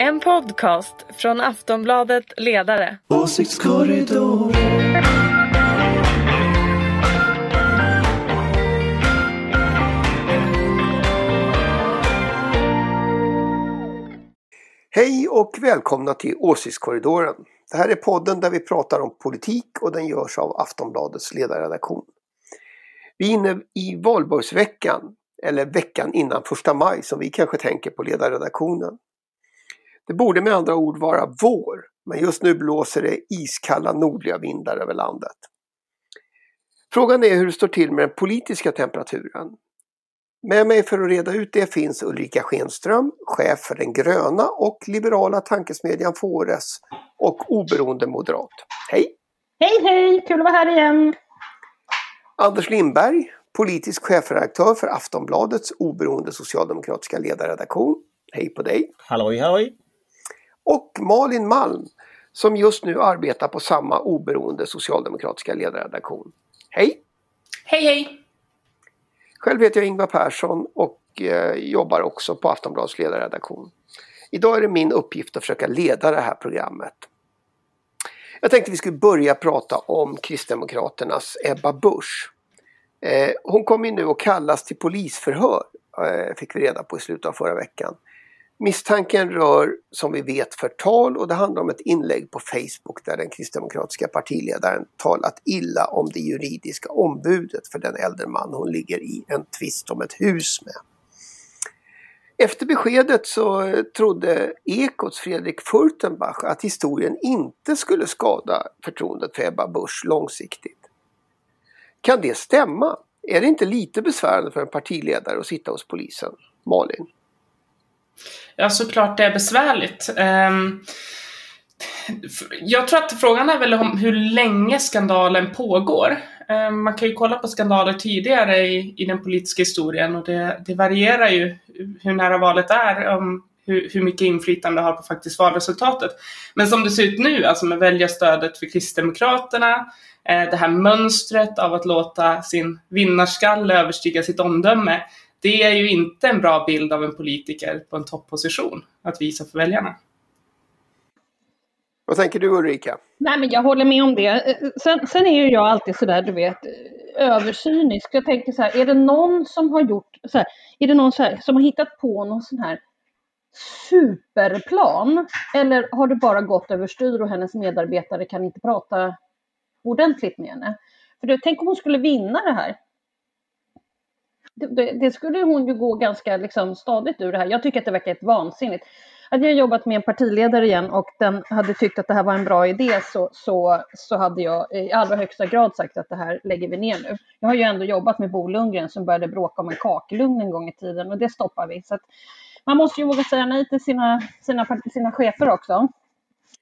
En podcast från Aftonbladet Ledare. Åsiktskorridoren. Hej och välkomna till Åsiktskorridoren. Det här är podden där vi pratar om politik och den görs av Aftonbladets ledarredaktion. Vi är inne i valborgsveckan, eller veckan innan första maj som vi kanske tänker på ledarredaktionen. Det borde med andra ord vara vår, men just nu blåser det iskalla nordliga vindar över landet. Frågan är hur det står till med den politiska temperaturen. Med mig för att reda ut det finns Ulrika Schenström, chef för den gröna och liberala tankesmedjan Fores och oberoende moderat. Hej! Hej hej, kul att vara här igen! Anders Lindberg, politisk chefredaktör för Aftonbladets oberoende socialdemokratiska ledarredaktion. Hej på dig! Halloj halloj! Och Malin Malm som just nu arbetar på samma oberoende socialdemokratiska ledarredaktion. Hej! Hej hej! Själv heter jag Ingvar Persson och eh, jobbar också på Aftonbladets ledarredaktion. Idag är det min uppgift att försöka leda det här programmet. Jag tänkte vi skulle börja prata om Kristdemokraternas Ebba Busch. Eh, hon kommer nu att kallas till polisförhör, eh, fick vi reda på i slutet av förra veckan. Misstanken rör som vi vet förtal och det handlar om ett inlägg på Facebook där den kristdemokratiska partiledaren talat illa om det juridiska ombudet för den äldre man hon ligger i en tvist om ett hus med. Efter beskedet så trodde Ekots Fredrik Furtenbach att historien inte skulle skada förtroendet för Ebba Busch långsiktigt. Kan det stämma? Är det inte lite besvärande för en partiledare att sitta hos polisen? Malin? Ja, såklart det är besvärligt. Ehm, jag tror att frågan är väl om hur länge skandalen pågår. Ehm, man kan ju kolla på skandaler tidigare i, i den politiska historien och det, det varierar ju hur nära valet är, om hur, hur mycket inflytande det har på faktiskt valresultatet. Men som det ser ut nu, alltså med väljarstödet för Kristdemokraterna, eh, det här mönstret av att låta sin vinnarskalle överstiga sitt omdöme, det är ju inte en bra bild av en politiker på en topposition att visa för väljarna. Vad tänker du Ulrika? Nej men jag håller med om det. Sen, sen är ju jag alltid sådär du vet översynisk. Jag tänker så här, är det någon som har gjort så här, är det någon så här, som har hittat på någon sån här superplan? Eller har det bara gått överstyr och hennes medarbetare kan inte prata ordentligt med henne? För det, tänk om hon skulle vinna det här det, det, skulle hon ju gå ganska liksom, stadigt ur det här. Jag tycker att det verkar helt vansinnigt. Hade jag jobbat med en partiledare igen och den hade tyckt att det här var en bra idé så, så, så hade jag i allra högsta grad sagt att det här lägger vi ner nu. Jag har ju ändå jobbat med Bo Lundgren som började bråka om en kakelugn en gång i tiden och det stoppar vi. Så man måste ju våga säga nej till sina, sina, sina chefer också.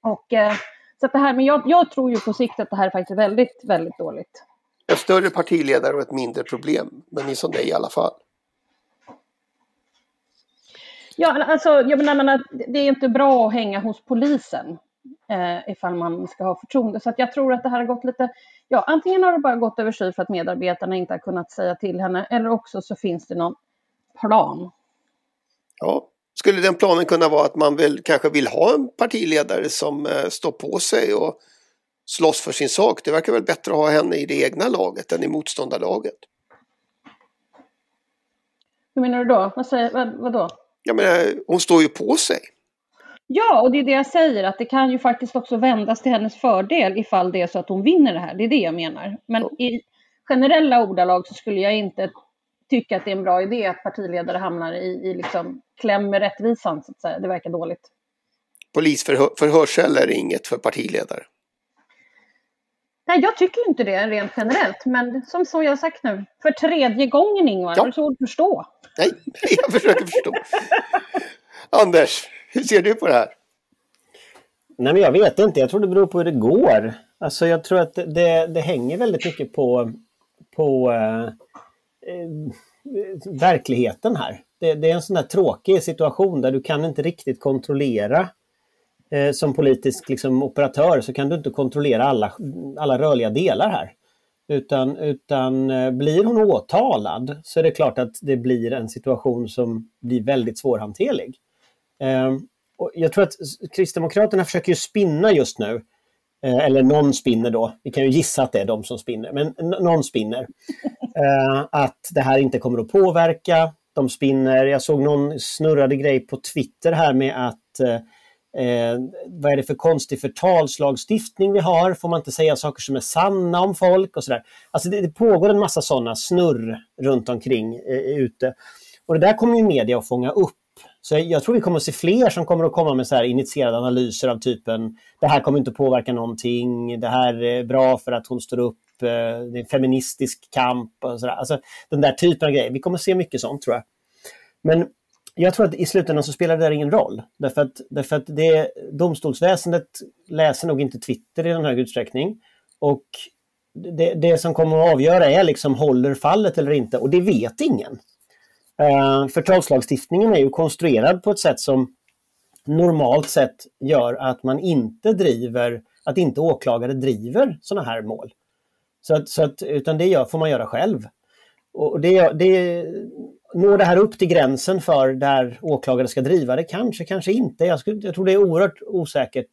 Och, eh, så det här, men jag, jag tror ju på sikt att det här är faktiskt väldigt, väldigt dåligt. En större partiledare och ett mindre problem, men ni som det i alla fall. Ja, alltså, jag menar, det är inte bra att hänga hos polisen eh, ifall man ska ha förtroende. Så jag tror att det här har gått lite, ja, antingen har det bara gått överstyr för att medarbetarna inte har kunnat säga till henne, eller också så finns det någon plan. Ja, skulle den planen kunna vara att man väl kanske vill ha en partiledare som eh, står på sig och slåss för sin sak. Det verkar väl bättre att ha henne i det egna laget än i motståndarlaget. Hur menar du då? Vad, säger, vad, vad då? Jag menar, hon står ju på sig. Ja, och det är det jag säger, att det kan ju faktiskt också vändas till hennes fördel ifall det är så att hon vinner det här. Det är det jag menar. Men ja. i generella ordalag så skulle jag inte tycka att det är en bra idé att partiledare hamnar i, i liksom kläm med rättvisan, så att säga. Det verkar dåligt. Polisförhörsceller är inget för partiledare. Nej, jag tycker inte det rent generellt. Men som, som jag har sagt nu, för tredje gången Ingvar, ja. så att förstå? Nej, jag försöker förstå. Anders, hur ser du på det här? Nej, men jag vet inte. Jag tror det beror på hur det går. Alltså, jag tror att det, det hänger väldigt mycket på, på eh, eh, verkligheten här. Det, det, är en sån här tråkig situation där du kan inte riktigt kontrollera eh, som politisk liksom, operatör så kan du inte kontrollera alla, alla rörliga delar här. Utan, utan eh, blir hon åtalad så är det klart att det blir en situation som blir väldigt svårhanterlig. Eh, och jag tror att Kristdemokraterna försöker ju spinna just nu, eh, eller någon spinner då, vi kan ju gissa att det är de som spinner, men någon spinner, eh, att det här inte kommer att påverka. De spinner, jag såg någon snurrade grej på Twitter här med att eh, eh, vad är det för konstig förtalslagstiftning vi har? Får man inte säga saker som är sanna om folk och sådär? Alltså det, det pågår en massa sådana snurr runt omkring eh, ute. Och det där kommer ju media att fånga upp. Så jag, jag tror vi kommer att se fler som kommer att komma med så här initierade analyser av typen det här kommer inte att påverka någonting, det här är bra för att hon står upp, eh, det är en feministisk kamp och sådär. Alltså den där typen av grejer. Vi kommer att se mycket sånt tror jag. Men jag tror att i slutändan så spelar det där ingen roll. Därför att, därför att det, domstolsväsendet läser nog inte Twitter i någon hög utsträckning. Och det, det som kommer att avgöra är liksom håller fallet eller inte och det vet ingen. Eh, uh, förtalslagstiftningen är ju konstruerad på ett sätt som normalt sett gör att man inte driver, att inte åklagare driver sådana här mål. Så att, så att, utan det gör, får man göra själv. Och det, det, Når det här upp till gränsen för där åklagare ska driva det? Kanske, kanske inte. Jag, skulle, jag tror det är oerhört osäkert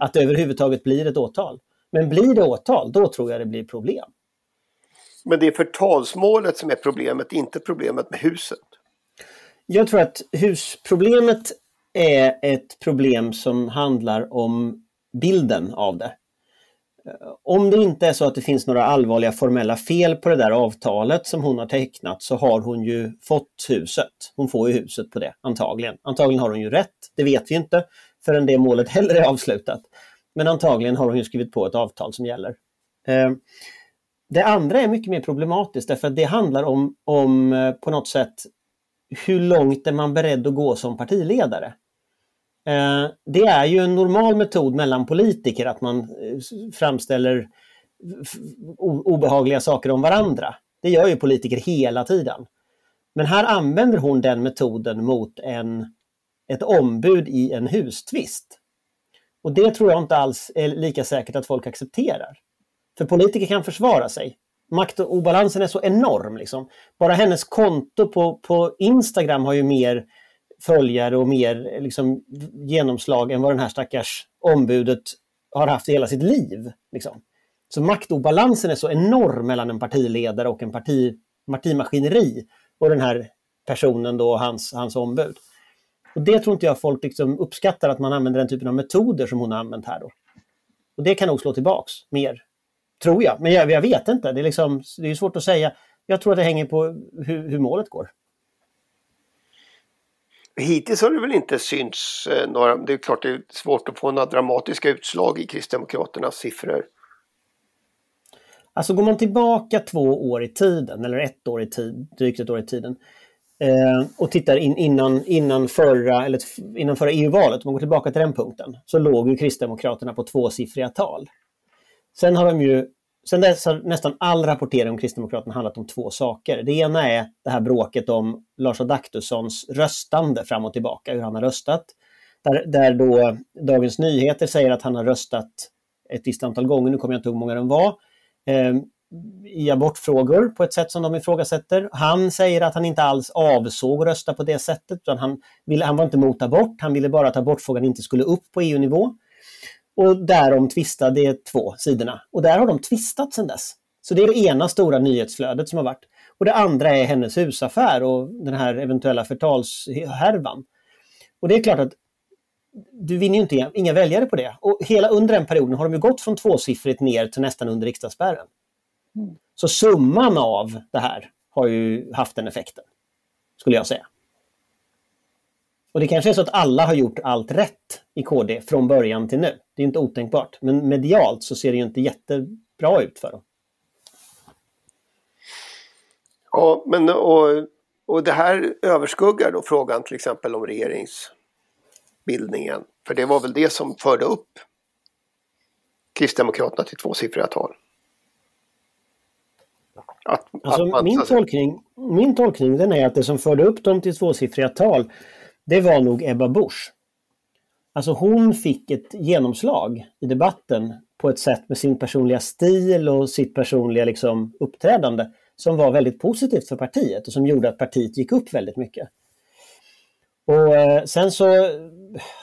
att det överhuvudtaget blir ett åtal. Men blir det åtal, då tror jag det blir problem. Men det är förtalsmålet som är problemet, inte problemet med huset? Jag tror att husproblemet är ett problem som handlar om bilden av det. Om det inte är så att det finns några allvarliga formella fel på det där avtalet som hon har tecknat så har hon ju fått huset. Hon får ju huset på det, antagligen. Antagligen har hon ju rätt, det vet vi inte förrän det målet heller är avslutat. Men antagligen har hon ju skrivit på ett avtal som gäller. Eh, det andra är mycket mer problematiskt därför att det handlar om, om eh, på något sätt hur långt är man beredd att gå som partiledare? Eh, det är ju en normal metod mellan politiker att man eh, framställer obehagliga saker om varandra. Det gör ju politiker hela tiden. Men här använder hon den metoden mot en, ett ombud i en hustvist. Och det tror jag inte alls är lika säkert att folk accepterar. För politiker kan försvara sig. Maktobalansen är så enorm. Liksom. Bara hennes konto på, på Instagram har ju mer följare och mer liksom, genomslag än vad den här stackars ombudet har haft i hela sitt liv. Liksom. Så maktobalansen är så enorm mellan en partiledare och en parti, partimaskineri och den här personen då, hans, hans ombud. Och Det tror inte jag folk liksom uppskattar att man använder den typen av metoder som hon har använt här. Då. Och Det kan nog slå tillbaks mer, tror jag. Men jag, jag vet inte, det är, liksom, det är svårt att säga. Jag tror att det hänger på hur, hur målet går. Hittills har det väl inte synts eh, några, det är klart det är svårt att få några dramatiska utslag i Kristdemokraternas siffror. Alltså går man tillbaka två år i tiden, eller ett år i tid, drygt ett år i tiden, eh, och tittar in, innan, innan förra, eller innan förra EU-valet, om man går tillbaka till den punkten, så låg ju Kristdemokraterna på tvåsiffriga tal. Sen har de ju Sen dess har nästan all rapportering om Kristdemokraterna handlat om två saker. Det ena är det här bråket om Lars Adaktussons röstande fram och tillbaka, hur han har röstat. Där, där då Dagens Nyheter säger att han har röstat ett visst antal gånger, nu kommer jag inte ihåg hur många de var, eh, i abortfrågor på ett sätt som de ifrågasätter. Han säger att han inte alls avsåg att rösta på det sättet, utan han, ville, han var inte mot abort, han ville bara att abortfrågan inte skulle upp på EU-nivå. Och därom tvistade de två sidorna. Och där har de tvistat sedan dess. Så det är det ena stora nyhetsflödet som har varit. Och det andra är hennes husaffär och den här eventuella förtalshärvan. Och det är klart att du vinner ju inte inga väljare på det. Och hela under den perioden har de ju gått från tvåsiffrigt ner till nästan under riksdagsspärren. Mm. Så summan av det här har ju haft den effekten, skulle jag säga. Och det kanske är så att alla har gjort allt rätt i KD från början till nu. Det är inte otänkbart. Men medialt så ser det ju inte jättebra ut för dem. Ja, men och, och det här överskuggar då frågan till exempel om regeringsbildningen. För det var väl det som förde upp Kristdemokraterna till tvåsiffriga tal. Att, alltså, att man, min, tolkning, min tolkning den är att det som förde upp dem till tvåsiffriga tal det var nog Ebba Busch. Alltså hon fick ett genomslag i debatten på ett sätt med sin personliga stil och sitt personliga liksom, uppträdande som var väldigt positivt för partiet och som gjorde att partiet gick upp väldigt mycket. Och eh, Sen så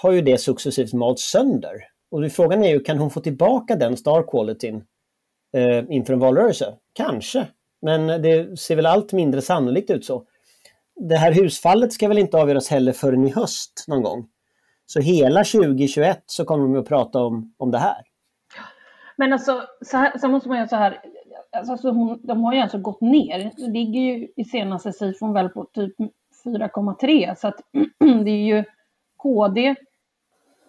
har ju det successivt malts sönder. Och frågan är ju, kan hon få tillbaka den star qualityn eh, inför en valrörelse? Kanske, men det ser väl allt mindre sannolikt ut så. Det här husfallet ska väl inte avgöras heller förrän i höst någon gång. Så hela 2021 så kommer vi att prata om, om det här. Men alltså, så, här, så måste man göra så här. Alltså, hon, de har ju alltså gått ner. Det ligger ju i senaste sifon väl på typ 4,3 så att det är ju KD,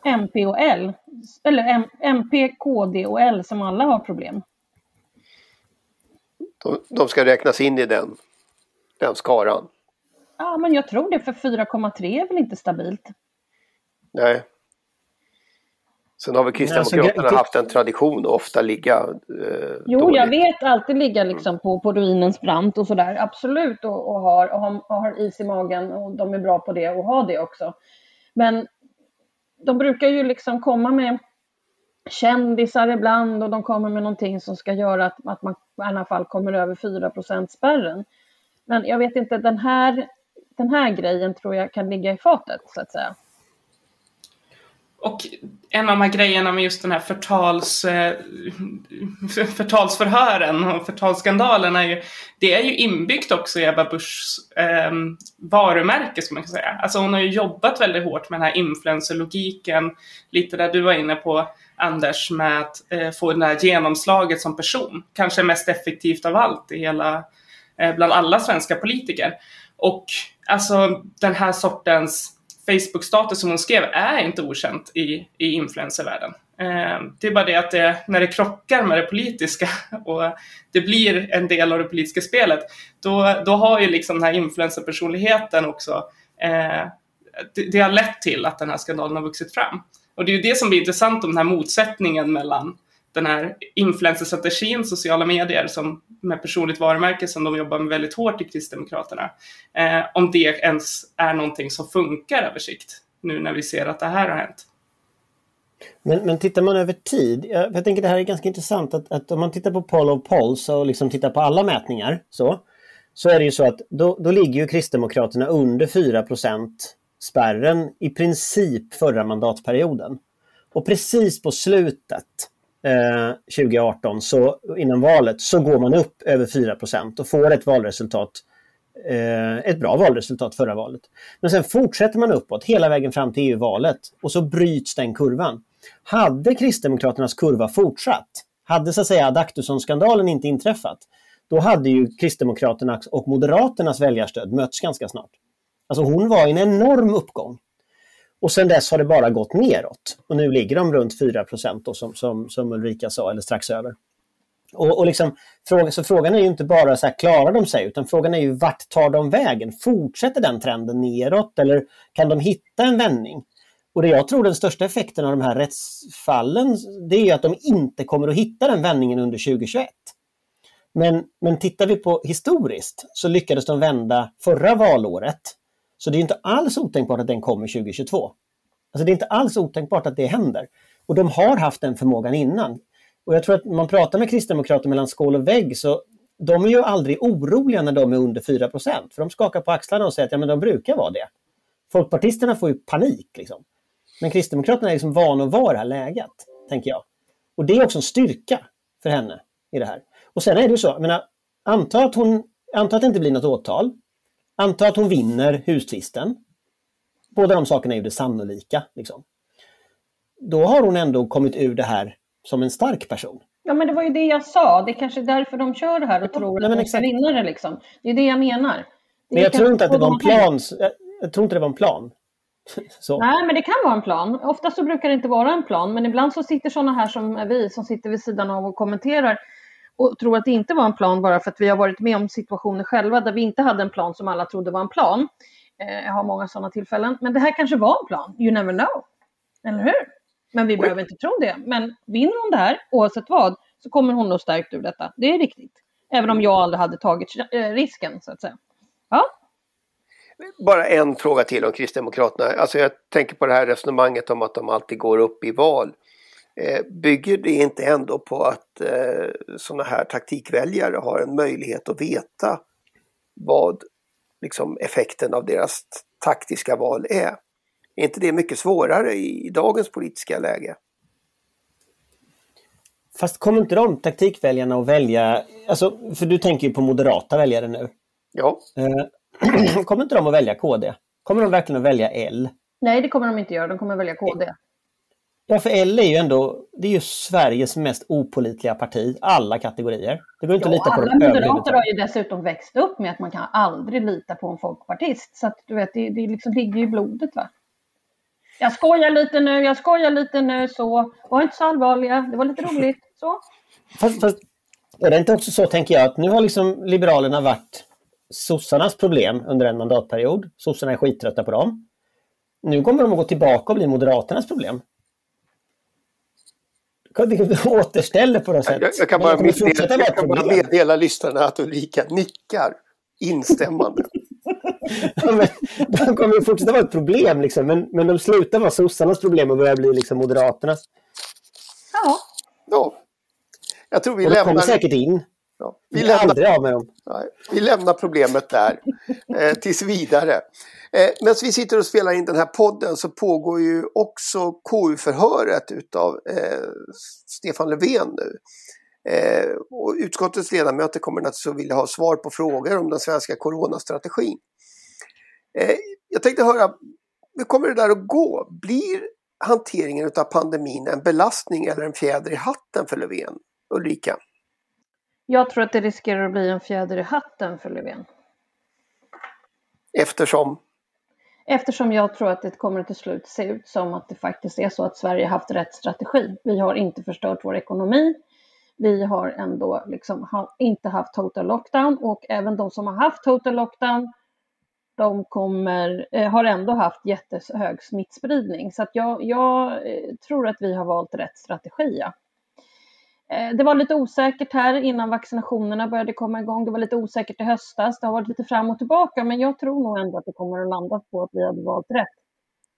MP och L, eller MP, KD och L som alla har problem. De, de ska räknas in i den, den skaran? Ja, men jag tror det, för 4,3 är väl inte stabilt? Nej. Sen har väl Kristdemokraterna alltså, haft en tradition att ofta ligga eh, Jo, dåligt. jag vet alltid ligga liksom på, på ruinens brant och sådär, absolut, och, och, har, och, har, och har is i magen och de är bra på det och har det också. Men de brukar ju liksom komma med kändisar ibland och de kommer med någonting som ska göra att, att man i alla fall kommer över 4 spärren. Men jag vet inte, den här, den här grejen tror jag kan ligga i fatet så att säga. Och en av de här grejerna med just den här förtals, eh, förtalsförhören och förtalsskandalen är ju, det är ju inbyggt också i Ebba Buschs eh, varumärke, som man kan säga. Alltså hon har ju jobbat väldigt hårt med den här influencerlogiken, lite där du var inne på Anders, med att eh, få det här genomslaget som person. Kanske mest effektivt av allt i hela, eh, bland alla svenska politiker. Och alltså den här sortens Facebook-status som hon skrev är inte okänt i, i influencervärlden. Eh, det är bara det att det, när det krockar med det politiska och det blir en del av det politiska spelet, då, då har ju liksom den här influencerpersonligheten också, eh, det, det, har lett till att den här skandalen har vuxit fram. Och det är ju det som blir intressant om den här motsättningen mellan den här influencerstrategin, sociala medier som med personligt varumärke som de jobbar med väldigt hårt i Kristdemokraterna. Eh, om det ens är någonting som funkar över sikt nu när vi ser att det här har hänt. Men, men tittar man över tid, jag, jag tänker det här är ganska intressant att, att om man tittar på poll of polls och liksom tittar på alla mätningar så, så är det ju så att då, då ligger ju Kristdemokraterna under 4% spärren i princip förra mandatperioden. Och precis på slutet Eh, 2018 så innan valet så går man upp över 4% och får ett valresultat eh, ett bra valresultat förra valet. Men sen fortsätter man uppåt hela vägen fram till EU-valet och så bryts den kurvan. Hade Kristdemokraternas kurva fortsatt, hade så att säga Adaktusson-skandalen inte inträffat, då hade ju Kristdemokraternas och Moderaternas väljarstöd mötts ganska snart. Alltså hon var i en enorm uppgång. Och sen dess har det bara gått neråt. Och nu ligger de runt 4 då, som, som, som Ulrika sa, eller strax över. Och, och liksom, fråga, så frågan är ju inte bara så här, klarar de sig, utan frågan är ju vart tar de vägen? Fortsätter den trenden neråt eller kan de hitta en vändning? Och det jag tror den största effekten av de här rättsfallen, det är att de inte kommer att hitta den vändningen under 2021. Men, men tittar vi på historiskt så lyckades de vända förra valåret så det är inte alls otänkbart att den kommer 2022. Alltså det är inte alls otänkbart att det händer. Och de har haft den förmågan innan. Och jag tror att man pratar med kristdemokrater mellan skål och vägg så de är ju aldrig oroliga när de är under 4% För de skakar på axlarna och säger att ja, men de brukar vara det. Folkpartisterna får ju panik. Liksom. Men Kristdemokraterna är liksom vana att vara i det här läget, tänker jag. Och det är också en styrka för henne i det här. Och sen är det ju så, jag menar, anta att, hon, anta att det inte blir något åtal. Anta att hon vinner hustvisten. Båda de sakerna är ju det sannolika. Liksom. Då har hon ändå kommit ur det här som en stark person. Ja, men det var ju det jag sa. Det är kanske därför de kör det här och tror Nej, att de ska vinna det. Liksom. Det är det jag menar. Det men jag tror inte att det var en plan. Jag, tror inte det var en plan. Så. Nej, men det kan vara en plan. Ofta så brukar det inte vara en plan, men ibland så sitter sådana här som vi som sitter vid sidan av och kommenterar och tror att det inte var en plan bara för att vi har varit med om situationer själva där vi inte hade en plan som alla trodde var en plan. Eh, jag har många sådana tillfällen. Men det här kanske var en plan. You never know. Eller hur? Men vi behöver inte tro det. Men vinner hon det här, oavsett vad, så kommer hon nog stärkt ur detta. Det är riktigt. Även om jag aldrig hade tagit eh, risken, så att säga. Ja. Bara en fråga till om Kristdemokraterna. Alltså jag tänker på det här resonemanget om att de alltid går upp i val. Eh, bygger det inte ändå på att eh, sådana här taktikväljare har en möjlighet att veta vad liksom, effekten av deras taktiska val är? Är inte det mycket svårare i, i dagens politiska läge? Fast kommer inte de taktikväljarna att välja, alltså, för du tänker ju på moderata väljare nu. Ja. Eh, kommer inte de att välja KD? Kommer de verkligen att välja L? Nej, det kommer de inte göra. De kommer välja KD. Ja, för L är ju ändå det är ju Sveriges mest opolitliga parti, alla kategorier. Det går inte Ja, att lita på alla moderater har ju dessutom växt upp med att man kan aldrig lita på en folkpartist. Så att du vet, det, det liksom ligger ju i blodet. Va? Jag skojar lite nu, jag skojar lite nu, så. Var inte så allvarliga, det var lite roligt. Så. Fast, fast är det inte också så, tänker jag, att nu har liksom Liberalerna varit sossarnas problem under en mandatperiod. Sossarna är skittrötta på dem. Nu kommer de att gå tillbaka och bli Moderaternas problem. Återställer på något sätt. Jag, jag kan bara, kommer meddela, jag kan bara meddela lyssnarna att Ulrika nickar instämmande. Ja, men De kommer att fortsätta vara ett problem, liksom, men, men de slutar vara sossarnas problem och börjar bli liksom Moderaternas. Ja, Ja. Jag tror vi Och de kommer lämnar, säkert in. ja, Vi vi lämnar, aldrig av med dem. nej, vi lämnar problemet där eh, tills vidare. Eh, Medan vi sitter och spelar in den här podden så pågår ju också KU-förhöret utav eh, Stefan Löfven nu. Eh, och utskottets ledamöter kommer naturligtvis att vilja ha svar på frågor om den svenska coronastrategin. Eh, jag tänkte höra, hur kommer det där att gå? Blir hanteringen av pandemin en belastning eller en fjäder i hatten för Löfven? Ulrika? jag tror att det riskerar att bli en fjäder i hatten för Löfven. Eftersom, Eftersom jag tror att det kommer till slut se ut som att det faktiskt är så att Sverige haft rätt strategi. Vi har inte förstört vår ekonomi. Vi har ändå liksom ha, inte haft total lockdown och även de som har haft total lockdown de kommer, eh, har ändå haft jättehög smittspridning. Så att jag, jag eh, tror att vi har valt rätt strategi. Ja. Eh, det var lite osäkert här innan vaccinationerna började komma igång. Det var lite osäkert i höstas. Det har varit lite fram och tillbaka, men jag tror nog ändå att det kommer att landa på att vi hade valt rätt.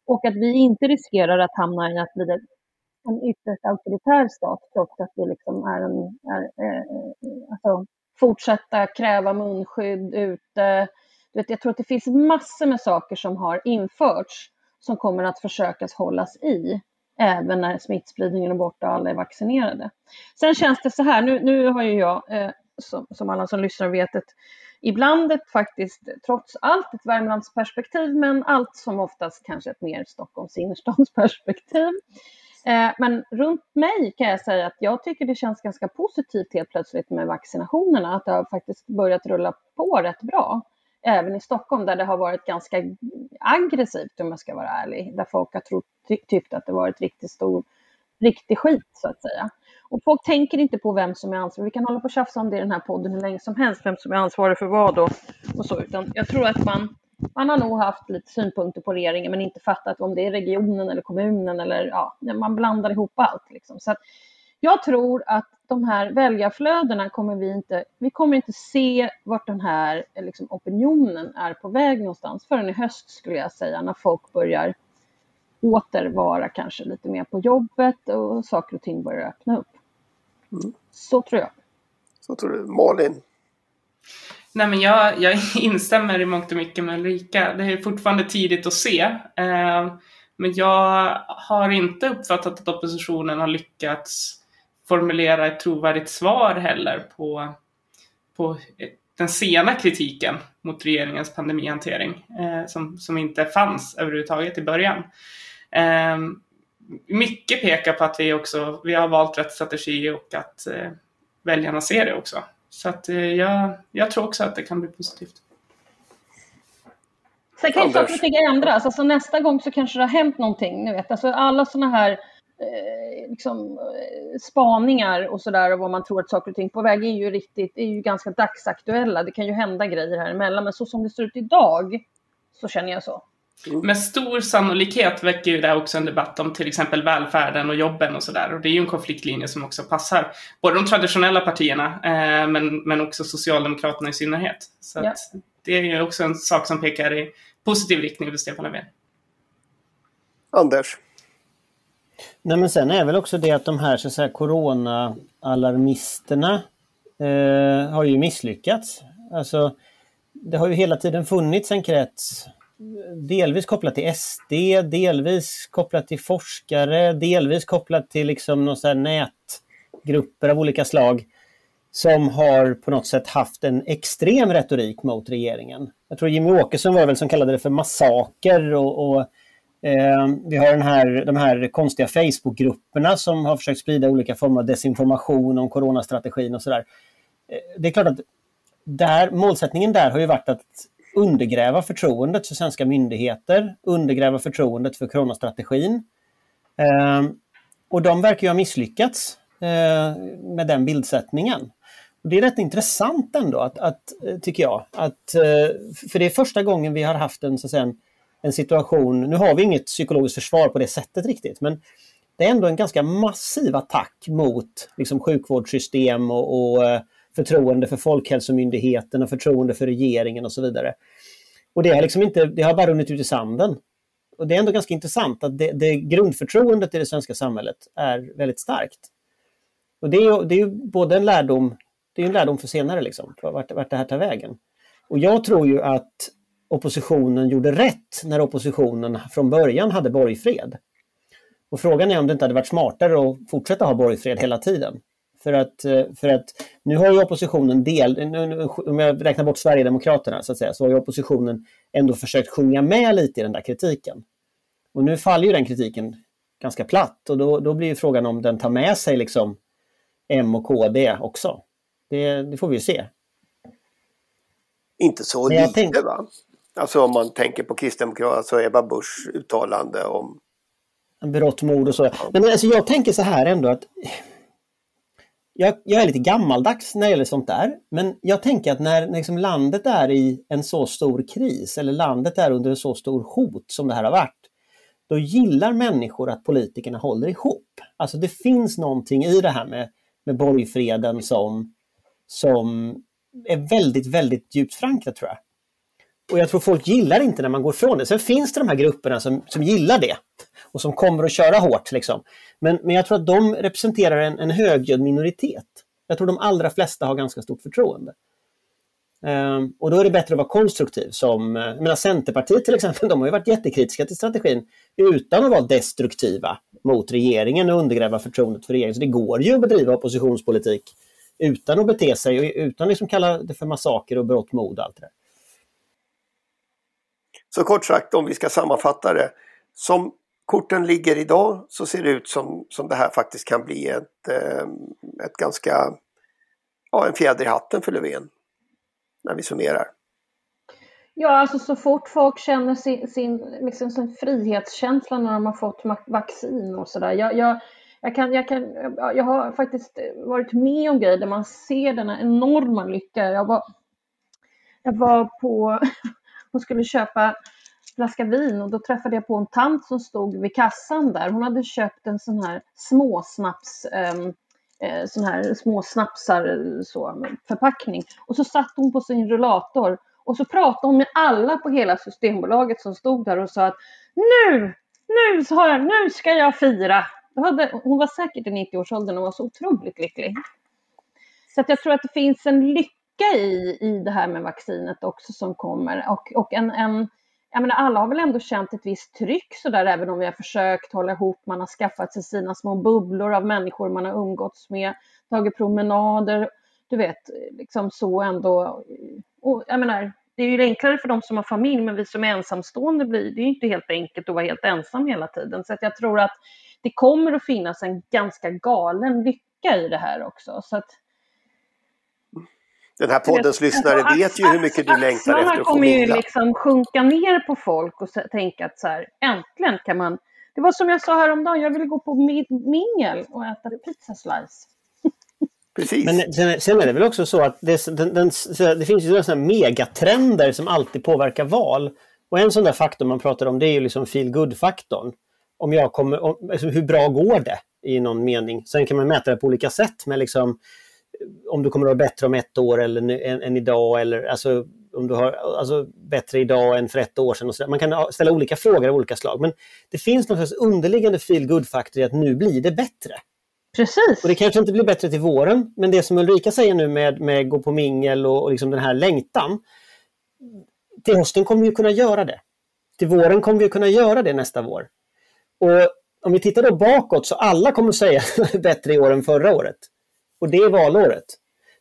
Och att vi inte riskerar att hamna i att bli en ytterst auktoritär stat, trots att vi liksom är en, är, eh, eh alltså, fortsätta kräva munskydd ute. Du vet, jag tror att det finns massor med saker som har införts som kommer att försökas hållas i även när smittspridningen är borta och alla är vaccinerade. Sen känns det så här, nu, nu har ju jag, eh, som, som alla som lyssnar vet, ett, ibland ett faktiskt, trots allt, ett Värmlandsperspektiv, men allt som oftast kanske ett mer Stockholms innerstadsperspektiv. Eh, men runt mig kan jag säga att jag tycker det känns ganska positivt helt plötsligt med vaccinationerna, att det har faktiskt börjat rulla på rätt bra. Även i Stockholm där det har varit ganska aggressivt om jag ska vara ärlig, där folk har trott, ty, tyckt att det varit riktigt stor, riktig skit så att säga. Och folk tänker inte på vem som är ansvarig. Vi kan hålla på och tjafsa om det i den här podden hur länge som helst, vem som är ansvarig för vad och, och så, utan jag tror att man, man har nog haft lite synpunkter på regeringen men inte fattat om det är regionen eller kommunen eller ja, man blandar ihop allt. Liksom. Så att jag tror att de här väljarflödena kommer vi inte, vi kommer inte se vart den här liksom, opinionen är på väg någonstans förrän i höst skulle jag säga, när folk börjar åter vara kanske lite mer på jobbet och saker och ting börjar öppna upp. Så tror jag. så tror du, Malin? Nej, men jag, jag instämmer i mångt och mycket med Ulrika. Det är fortfarande tidigt att se. Eh, men jag har inte uppfattat att oppositionen har lyckats formulera ett trovärdigt svar heller på, på den sena kritiken mot regeringens pandemihantering eh, som, som inte fanns överhuvudtaget i början. Eh, mycket pekar på att vi också vi har valt rätt strategi och att eh, väljarna ser det också. Så att, eh, jag, jag tror också att det kan bli positivt. Sen kan ju saker och ting ändras. Alltså nästa gång så kanske det har hänt någonting. Ni vet. Alltså alla sådana här eh, liksom, eh, spaningar och sådär och vad man tror att saker och ting på väg är ju riktigt, är ju ganska dagsaktuella. Det kan ju hända grejer här emellan. Men så som det ser ut idag så känner jag så. Med stor sannolikhet väcker ju det här också en debatt om till exempel välfärden och jobben och sådär. Och det är ju en konfliktlinje som också passar både de traditionella partierna eh, men, men också Socialdemokraterna i synnerhet. Så Ja. att det är ju också en sak som pekar i positiv riktning för Stefan Löfven. Anders? Nej men sen är väl också det att de här så att säga, corona-alarmisterna eh, har ju misslyckats. Alltså, det har ju hela tiden funnits en krets delvis kopplat till SD, delvis kopplat till forskare, delvis kopplat till liksom någon nätgrupper av olika slag som har på något sätt haft en extrem retorik mot regeringen. Jag tror Jimmy Åkesson var väl som kallade det för massaker och, och Ehm, vi har den här, de här konstiga Facebookgrupperna som har försökt sprida olika former av desinformation om coronastrategin och sådär. Eh, det är klart att där, målsättningen där har ju varit att undergräva förtroendet för svenska myndigheter, undergräva förtroendet för coronastrategin. Eh, och de verkar ju ha misslyckats eh, med den bildsättningen. Och det är rätt intressant ändå, att, att, eh, tycker jag. Att, eh, för det är första gången vi har haft en, så säga, en en situation, nu har vi inget psykologiskt försvar på det sättet riktigt, men det är ändå en ganska massiv attack mot liksom, sjukvårdssystem och, och eh, förtroende för Folkhälsomyndigheten och förtroende för regeringen och så vidare. Och det har, liksom inte, det har bara runnit ut i sanden. Och det är ändå ganska intressant att det, det grundförtroendet i det svenska samhället är väldigt starkt. Och det är, det är både en lärdom, det är en lärdom för senare, liksom, vart, vart det här tar vägen. Och jag tror ju att oppositionen gjorde rätt när oppositionen från början hade borgfred. Och frågan är om det inte hade varit smartare att fortsätta ha borgfred hela tiden. För att, eh, för att nu har ju oppositionen del, om jag räknar bort Sverigedemokraterna så att säga, så har ju oppositionen ändå försökt sjunga med lite i den där kritiken. Och nu faller ju den kritiken ganska platt och då, då blir frågan om den tar med sig liksom M och KD också. Det, det får vi ju se. Inte så lite tänk... va? Alltså om man tänker på Kristdemokraterna, alltså Ebba Busch uttalande om... Berått mod och så. Men alltså jag tänker så här ändå att jag, jag, är lite gammaldags när det gäller sånt där, men jag tänker att när liksom landet är i en så stor kris eller landet är under en så stor hot som det här har varit, då gillar människor att politikerna håller ihop. Alltså det finns någonting i det här med, med borgfreden som, som är väldigt, väldigt djupt förankrat tror jag. Och jag tror folk gillar inte när man går från det. Sen finns det de här grupperna som, som gillar det och som kommer att köra hårt. Liksom. Men, men jag tror att de representerar en, en högljudd minoritet. Jag tror de allra flesta har ganska stort förtroende. Um, och då är det bättre att vara konstruktiv. Som, eh, jag menar Centerpartiet till exempel, de har ju varit jättekritiska till strategin utan att vara destruktiva mot regeringen och undergräva förtroendet för regeringen. Så det går ju att bedriva oppositionspolitik utan att bete sig och utan att liksom kalla det för massaker och brott mot allt det där. Så kort sagt, om vi ska sammanfatta det. Som korten ligger idag så ser det ut som, som det här faktiskt kan bli ett, eh, ett ganska, ja en fjäder i hatten för Löfven. När vi summerar. Ja, alltså så fort folk känner sin, sin, liksom sin frihetskänsla när de har fått vaccin och sådär. Jag, jag, jag, kan, jag, kan, jag har faktiskt varit med om grejer där man ser denna enorma lycka. Jag var, jag var på Hon skulle köpa flaska vin och då träffade jag på en tant som stod vid kassan där. Hon hade köpt en sån här småsnaps ehm, eh, sån här små snapsar så, förpackning. Och så satt hon på sin rullator och så pratade hon med alla på hela Systembolaget som stod där och sa att nu, nu, sa jag, nu ska jag fira. Hade, hon var säkert i 90-årsåldern och var så otroligt lycklig. Så att jag tror att det finns en lycka i, i det här med vaccinet också som kommer och, och en, en jag menar, alla har väl ändå känt ett visst tryck sådär, även om vi har försökt hålla ihop. Man har skaffat sig sina små bubblor av människor man har umgåtts med, tagit promenader, du vet, liksom så ändå. Och jag menar, det är ju enklare för de som har familj, men vi som är ensamstående blir det är inte helt enkelt att vara helt ensam hela tiden. Så att jag tror att det kommer att finnas en ganska galen lycka i det här också. Så att, den här poddens lyssnare vet ju hur mycket du längtar efter att få kommer ju liksom sjunka ner på folk och tänka att så här, äntligen kan man... Det var som jag sa häromdagen, jag ville gå på mingel och äta pizza slice. Precis. Men sen, sen, är det väl också så att det, den, den, det finns ju sådana megatrender som alltid påverkar val. Och en sån där faktor man pratar om det är ju liksom feel good-faktorn. Om jag kommer, om, alltså hur bra går det i någon mening? Sen kan man mäta det på olika sätt. Men liksom, om du kommer att vara bättre om ett år eller än, än idag eller alltså om du har alltså, bättre idag än för ett år sedan. Och så Man kan ställa olika frågor av olika slag men det finns någon slags underliggande feel good faktor i att nu blir det bättre. Precis. Och det kanske inte blir bättre till våren men det som Ulrika säger nu med, med gå på mingel och, och liksom den här längtan till hösten kommer vi kunna göra det. till våren kommer vi kunna göra det nästa vår. Och om vi tittar då bakåt så alla kommer säga bättre i år än förra året. Och det är valåret.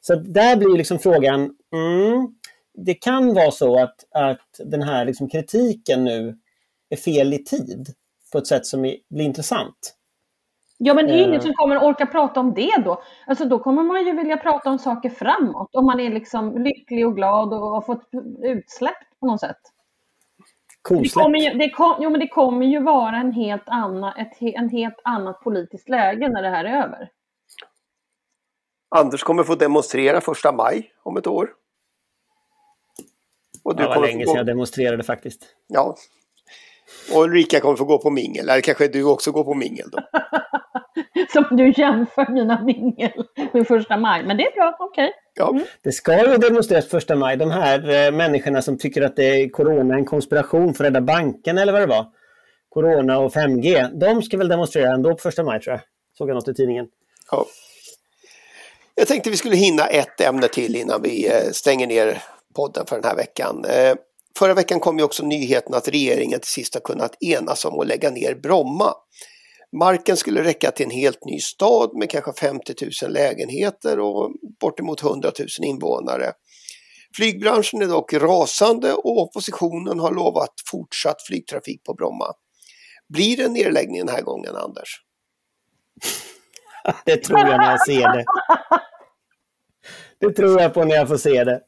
Så där blir liksom frågan, mm, det kan vara så att, att den här liksom kritiken nu är fel i tid på ett sätt som blir intressant. Ja, men det är ingen Eh. som kommer orka prata om det då. Alltså då kommer man ju vilja prata om saker framåt. Om man är liksom lycklig och glad och har fått utsläpp på något sätt. Det kommer ju, det kom, jo, men det kommer ju vara en helt, anna, ett, en helt annat politiskt läge när det här är över. Anders kommer få demonstrera första maj om ett år. Och Det var länge sedan gå, jag demonstrerade faktiskt. ja. Och Ulrika kommer få gå på mingel. Eller kanske du också går på mingel då. Som du jämför mina mingel med första maj. Men det är bra, okej. Ja. Det ska ju demonstreras första maj. De här eh, människorna som tycker att det är corona är en konspiration för att rädda banken eller vad det var. Corona och 5G. De ska väl demonstrera ändå på första maj tror jag. Såg jag något i tidningen. Ja. Jag tänkte vi skulle hinna ett ämne till innan vi eh, stänger ner podden för den här veckan. Eh, förra veckan kom ju också nyheten att regeringen till sist har kunnat enas om att lägga ner Bromma. Marken skulle räcka till en helt ny stad med kanske 50 000 lägenheter och bortemot 100 000 invånare. Flygbranschen är dock rasande och oppositionen har lovat fortsatt flygtrafik på Bromma. Blir det en nedläggning den här gången, Anders? Det tror jag när jag ser det. Det tror jag på när jag får se det.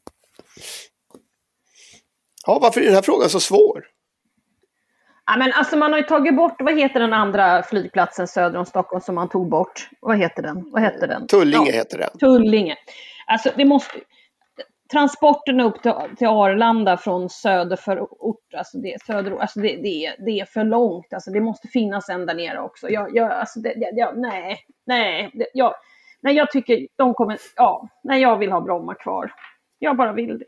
Ja, varför är den här frågan så svår? Ja, men alltså man har ju tagit bort, vad heter den andra flygplatsen söder om Stockholm som man tog bort? Vad heter den? Vad heter den? Tullinge Ja, heter den. Tullinge. Alltså det måste... Transporten upp till, till Arlanda från söderförort, alltså det, söderort, alltså det, det, är, det är för långt. Alltså det måste finnas en där nere också. Jag, jag, alltså det, jag, jag, nej, nej, jag, nej, jag tycker de kommer, ja, nej, jag vill ha Bromma kvar. Jag bara vill det.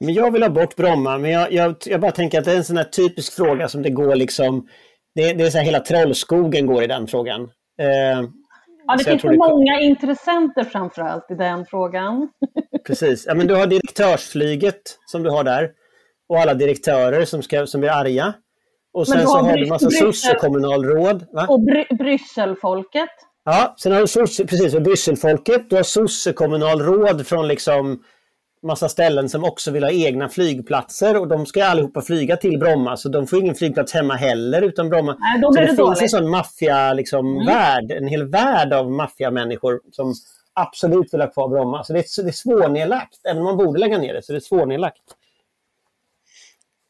Men jag vill ha bort Bromma, men jag, jag, jag bara tänker att det är en sån här typisk fråga som det går liksom... Det, det är så här hela trollskogen går i den frågan. Eh, Ja, det Så finns så det många intressenter framför allt i den frågan. precis. Ja, men du har direktörsflyget som du har där. Och alla direktörer som, ska, som blir arga. Och sen du så har har du en massa sossekommunalråd. Och Bry- Brysselfolket. Ja, sen har du sosse, precis, och Brysselfolket. Du har sossekommunalråd från liksom massa ställen som också vill ha egna flygplatser och de ska allihopa flyga till Bromma så de får ingen flygplats hemma heller utan Bromma. Nej, då så blir det, det finns en. Mm. sån maffia liksom, värld, en hel värld av maffiamänniskor som absolut vill ha kvar Bromma. Så det är, det är svårnedlagt, även om man borde lägga ner det så det är svårnedlagt.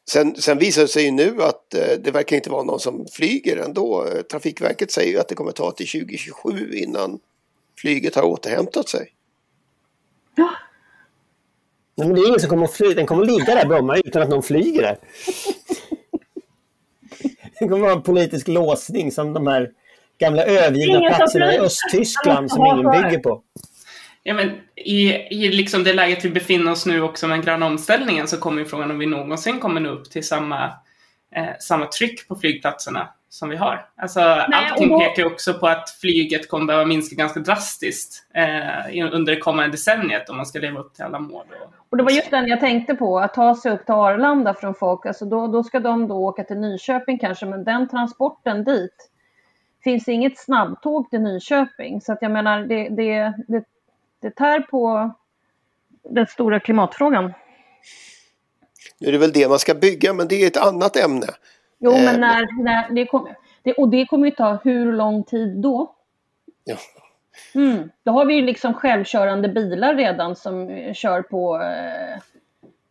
Sen, sen visar det sig ju nu att eh, det verkar inte vara någon som flyger ändå. Trafikverket säger ju att det kommer ta till 2027 innan flyget har återhämtat sig. Nej, men det är ingen som kommer att flyga, den kommer att ligga där Bromma utan att någon flyger där. Det kommer att vara en politisk låsning som de här gamla övergivna platserna i. Östtyskland som ingen bygger på. Ja, men i, I liksom det läget vi befinner oss nu också med den gröna omställningen så kommer ju frågan om vi någonsin kommer nå upp till samma, eh, samma tryck på flygplatserna som vi har. Alltså, allting och då- pekar också på att flyget kommer behöva minska ganska drastiskt eh, under det kommande decenniet om man ska leva upp till alla mål. Och, Och det var just den jag tänkte på, att ta sig upp till Arlanda från folk. Alltså då, då ska de då åka till Nyköping kanske, men den transporten dit finns inget snabbtåg till Nyköping. Så att jag menar, det, det, det, det tär på den stora klimatfrågan. Nu är det väl det man ska bygga men det är ett annat ämne. Jo, Eh, men när, när det kommer... Det, och det kommer ju ta hur lång tid då? Ja. Mm. Då har vi ju liksom självkörande bilar redan som eh, kör på eh,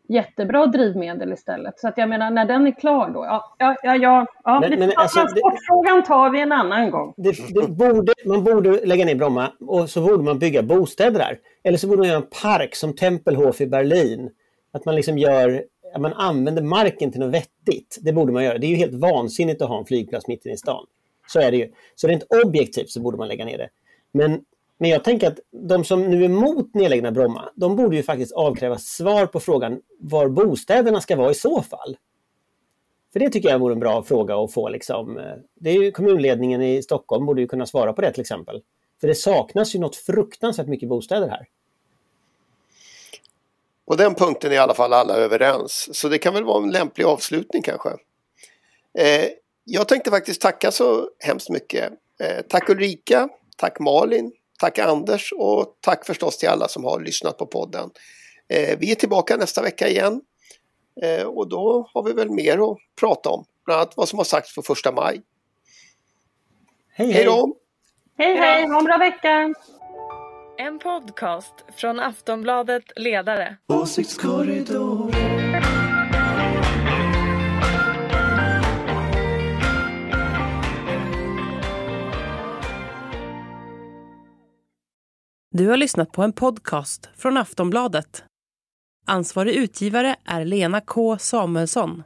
jättebra drivmedel istället. Så att jag menar, när den är klar då, ja, ja, ja, ja, ja Men- det, men alltså, transportfrågan tar vi en annan gång. Det, det borde, man borde lägga ner Bromma och så borde man bygga bostäder där. Eller så borde man göra en park som Tempelhof i Berlin. Att man liksom gör, att man använder marken till något vettigt. Det borde man göra. Det är ju helt vansinnigt att ha en flygplats mitt inne i stan. Så är det ju. Så rent objektivt så borde man lägga ner det. Men, men jag tänker att de som nu är emot nedläggning av Bromma, de borde ju faktiskt avkräva svar på frågan var bostäderna ska vara i så fall. För det tycker jag vore en bra fråga att få. Liksom. Det är ju kommunledningen i Stockholm borde ju kunna svara på det till exempel. För det saknas ju något fruktansvärt mycket bostäder här. På den punkten är i alla fall alla överens. Så det kan väl vara en lämplig avslutning kanske. Eh, jag tänkte faktiskt tacka så hemskt mycket. Eh, tack Ulrika, tack Malin, tack Anders och tack förstås till alla som har lyssnat på podden. Eh, vi är tillbaka nästa vecka igen. Eh, och då har vi väl mer att prata om. Bland annat vad som har sagts på första maj. Hej Hej då! Hej hej, ha en bra vecka! En podcast från Aftonbladet Ledare. Åsiktskorridor. Du har lyssnat på en podcast från Aftonbladet. Ansvarig utgivare är Lena K Samuelsson.